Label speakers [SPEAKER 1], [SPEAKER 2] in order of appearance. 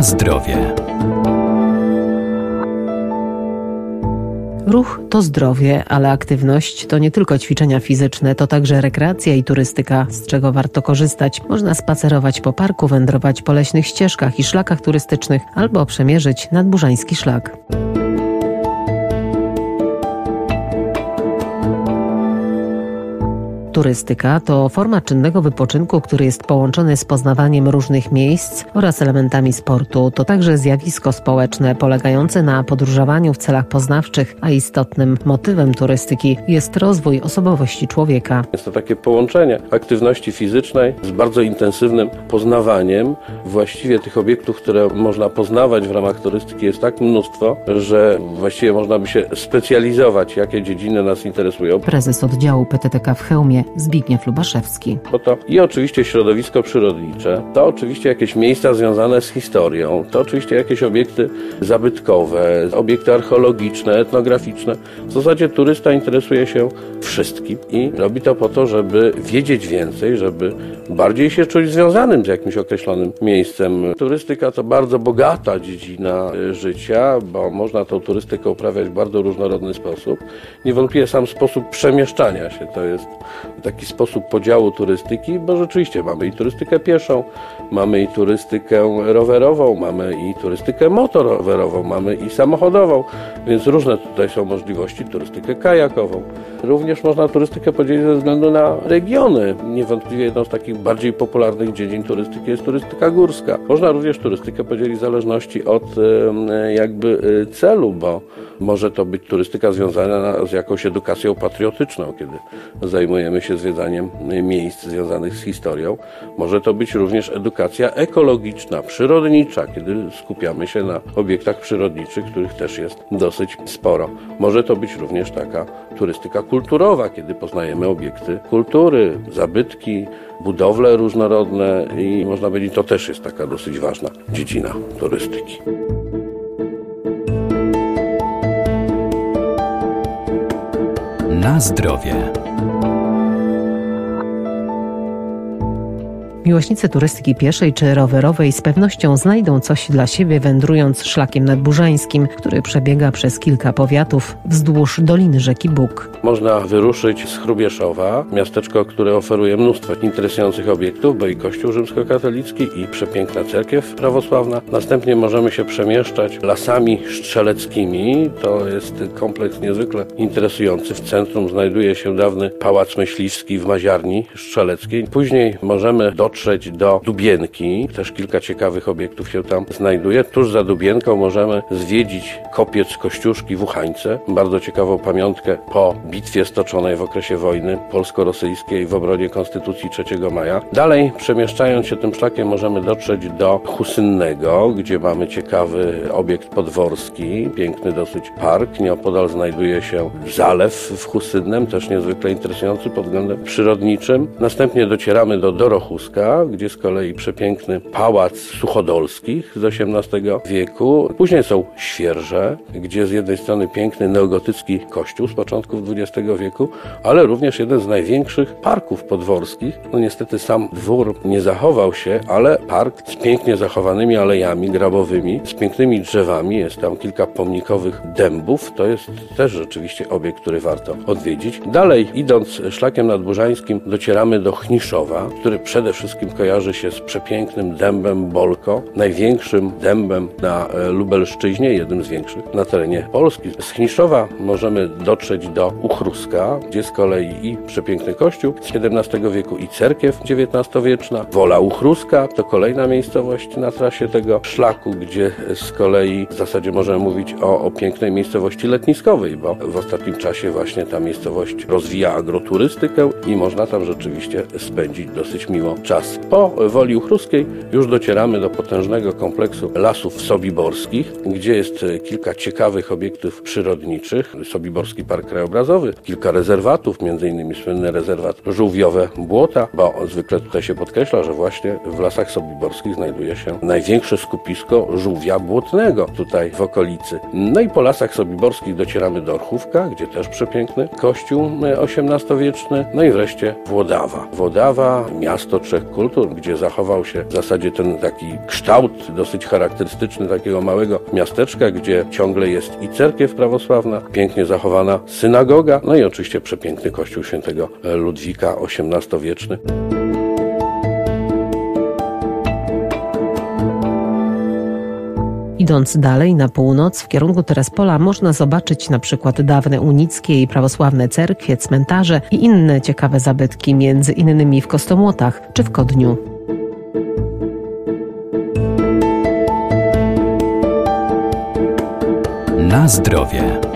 [SPEAKER 1] Zdrowie.
[SPEAKER 2] Ruch to zdrowie, ale aktywność to nie tylko ćwiczenia fizyczne, to także rekreacja i turystyka, z czego warto korzystać. Można spacerować po parku, wędrować po leśnych ścieżkach i szlakach turystycznych albo przemierzyć nadburzański szlak. Turystyka to forma czynnego wypoczynku, który jest połączony z poznawaniem różnych miejsc oraz elementami sportu. To także zjawisko społeczne polegające na podróżowaniu w celach poznawczych, a istotnym motywem turystyki jest rozwój osobowości człowieka.
[SPEAKER 3] Jest to takie połączenie aktywności fizycznej z bardzo intensywnym poznawaniem. Właściwie tych obiektów, które można poznawać w ramach turystyki jest tak mnóstwo, że właściwie można by się specjalizować, jakie dziedziny nas interesują.
[SPEAKER 2] Prezes oddziału PTTK w Chełmie Zbigniew Lubaszewski.
[SPEAKER 3] Bo to i oczywiście środowisko przyrodnicze, to oczywiście jakieś miejsca związane z historią, to oczywiście jakieś obiekty zabytkowe, obiekty archeologiczne, etnograficzne. W zasadzie turysta interesuje się wszystkim i robi to po to, żeby wiedzieć więcej, żeby bardziej się czuć związanym z jakimś określonym miejscem. Turystyka to bardzo bogata dziedzina y, życia, bo można tą turystykę uprawiać w bardzo różnorodny sposób. Niewątpliwie sam sposób przemieszczania się to jest taki sposób podziału turystyki, bo rzeczywiście mamy i turystykę pieszą, mamy i turystykę rowerową, mamy i turystykę motorowerową, mamy i samochodową, więc różne tutaj są możliwości, turystykę kajakową. Również można turystykę podzielić ze względu na regiony. Niewątpliwie jedną z takich bardziej popularnych dziedzin turystyki jest turystyka górska. Można również turystykę podzielić w zależności od jakby e, celu, bo może to być turystyka związana z jakąś edukacją patriotyczną, kiedy zajmujemy się zwiedzaniem miejsc związanych z historią. Może to być również edukacja ekologiczna, przyrodnicza, kiedy skupiamy się na obiektach przyrodniczych, których też jest dosyć sporo. Może to być również taka turystyka kulturowa, kiedy poznajemy obiekty kultury, zabytki, budowle różnorodne i można powiedzieć, to też jest taka dosyć ważna dziedzina turystyki.
[SPEAKER 1] Na zdrowie.
[SPEAKER 2] Miłośnicy turystyki pieszej czy rowerowej z pewnością znajdą coś dla siebie wędrując szlakiem nadburzańskim, który przebiega przez kilka powiatów wzdłuż doliny rzeki Bóg.
[SPEAKER 3] Można wyruszyć z Chrubieszowa, miasteczko, które oferuje mnóstwo interesujących obiektów, bo i kościół rzymskokatolicki i przepiękna cerkiew prawosławna. Następnie możemy się przemieszczać lasami strzeleckimi. To jest kompleks niezwykle interesujący. W centrum znajduje się dawny pałac myśliwski w Maziarni Strzeleckiej. Później możemy dotrzeć dotrzeć do Dubienki. Też kilka ciekawych obiektów się tam znajduje. Tuż za Dubienką możemy zwiedzić kopiec Kościuszki w Uchańce. Bardzo ciekawą pamiątkę po bitwie stoczonej w okresie wojny polsko-rosyjskiej w obronie Konstytucji 3 maja. Dalej, przemieszczając się tym szlakiem, możemy dotrzeć do Husynnego, gdzie mamy ciekawy obiekt podworski, piękny dosyć park. Nieopodal znajduje się zalew w Husynnem, też niezwykle interesujący pod względem przyrodniczym. Następnie docieramy do Dorochuska, gdzie z kolei przepiękny pałac Suchodolskich z XVIII wieku. Później są Świerże, gdzie z jednej strony piękny neogotycki kościół z początków XX wieku, ale również jeden z największych parków podworskich. No niestety sam dwór nie zachował się, ale park z pięknie zachowanymi alejami grabowymi, z pięknymi drzewami. Jest tam kilka pomnikowych dębów. To jest też rzeczywiście obiekt, który warto odwiedzić. Dalej, idąc szlakiem nadburzańskim, docieramy do Chniszowa, który przede wszystkim wszystkim kojarzy się z przepięknym dębem Bolko, największym dębem na e, Lubelszczyźnie, jednym z większych na terenie Polski. Z Chniszowa możemy dotrzeć do Uchruska, gdzie z kolei i przepiękny kościół z XVII wieku i cerkiew XIX-wieczna. Wola Uchruska to kolejna miejscowość na trasie tego szlaku, gdzie z kolei w zasadzie możemy mówić o, o pięknej miejscowości letniskowej, bo w ostatnim czasie właśnie ta miejscowość rozwija agroturystykę i można tam rzeczywiście spędzić dosyć miło czas Po Woli Uchruskiej już docieramy do potężnego kompleksu lasów sobiborskich, gdzie jest kilka ciekawych obiektów przyrodniczych. Sobiborski Park Krajobrazowy, kilka rezerwatów, m.in. słynny rezerwat Żółwiowe Błota, bo zwykle tutaj się podkreśla, że właśnie w lasach sobiborskich znajduje się największe skupisko żółwia błotnego tutaj w okolicy. No i po lasach sobiborskich docieramy do Orchówka, gdzie też przepiękny kościół XVIII-wieczny. No i wreszcie Włodawa. Włodawa, miasto trzech kultur, gdzie zachował się w zasadzie ten taki kształt dosyć charakterystyczny takiego małego miasteczka, gdzie ciągle jest i cerkiew prawosławna, pięknie zachowana synagoga, no i oczywiście przepiękny kościół świętego Ludwika XVIII-wieczny.
[SPEAKER 2] Idąc dalej na północ, w kierunku Terespola, można zobaczyć na przykład dawne unickie i prawosławne cerkwie, cmentarze i inne ciekawe zabytki, między innymi w Kostomłotach czy w Kodniu.
[SPEAKER 1] Na zdrowie.